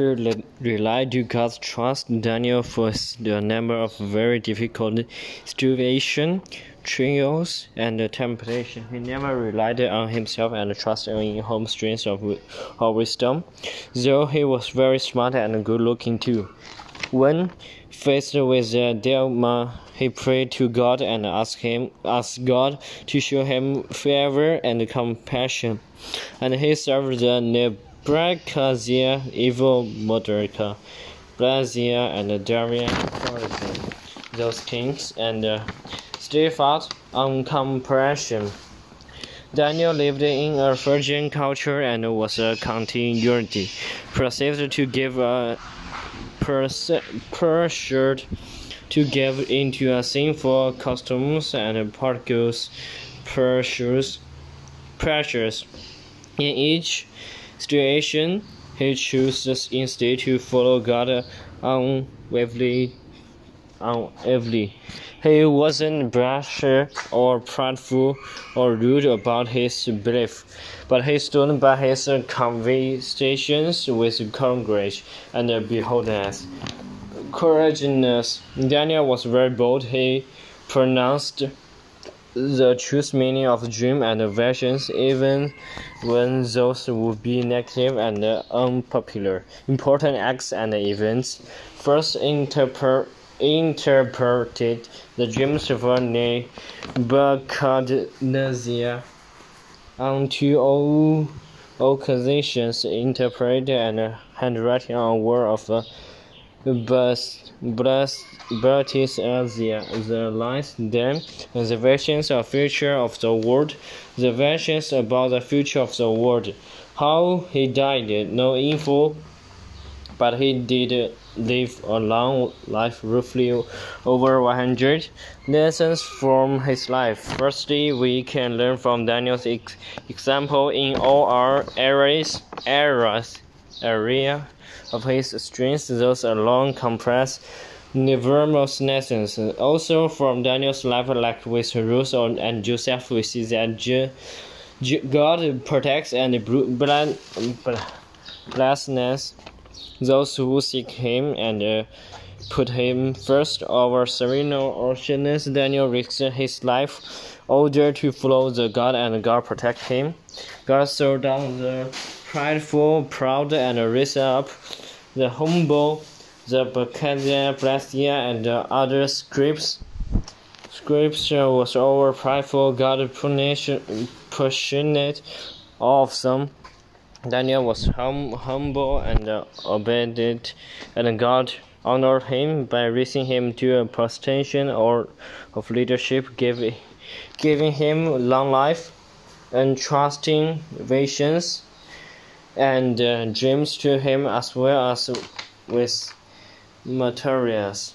who relied to God's trust, Daniel for a number of very difficult situations, trials, and temptations. He never relied on himself and trusted in his own strength of, of wisdom, though he was very smart and good looking too. When faced with a dilemma, he prayed to God and asked him asked God to show him favor and compassion. And he served the Nebuchadnezzar, Evil-Merodach, Brazil, and Darian Chorezen, those kings, and uh, steadfast on compression. Daniel lived in a virgin culture and was a continuity, perceived to give a pressured to give into a sinful customs and particles pressures pressures in each situation he chooses instead to follow God unwaveringly unwaveringly he wasn't brash or prideful or rude about his belief, but he stood by his convictions with courage and beholdness. Courageousness. Daniel was very bold. He pronounced the true meaning of dream and visions, even when those would be negative and unpopular. Important acts and events. First, interpret interpreted the dreams of Nebuchadnezzar on two all occasions, interpreted and handwriting on word of Belteshazzar. The lines then the visions of future of the world, the visions about the future of the world. How he died, no info but he did live a long life, roughly over 100 lessons from his life. Firstly, we can learn from Daniel's ex example in all our areas, areas, area of his strength. Those alone compress numerous lessons. Also, from Daniel's life, like with Ruth and Joseph, we see that God protects and blesses those who seek him and uh, put him first over serenal oceans. Daniel risked his life order to follow the God and God protect him. God threw down the prideful, proud, and raised up the humble, the Bacchia, Blastia, and the other scripts. Scripture was over prideful, God punished, passionate of them. Daniel was hum, humble and uh, obedient, and God honored him by raising him to a position or of leadership, giving, giving him long life, and trusting visions and uh, dreams to him as well as with materials.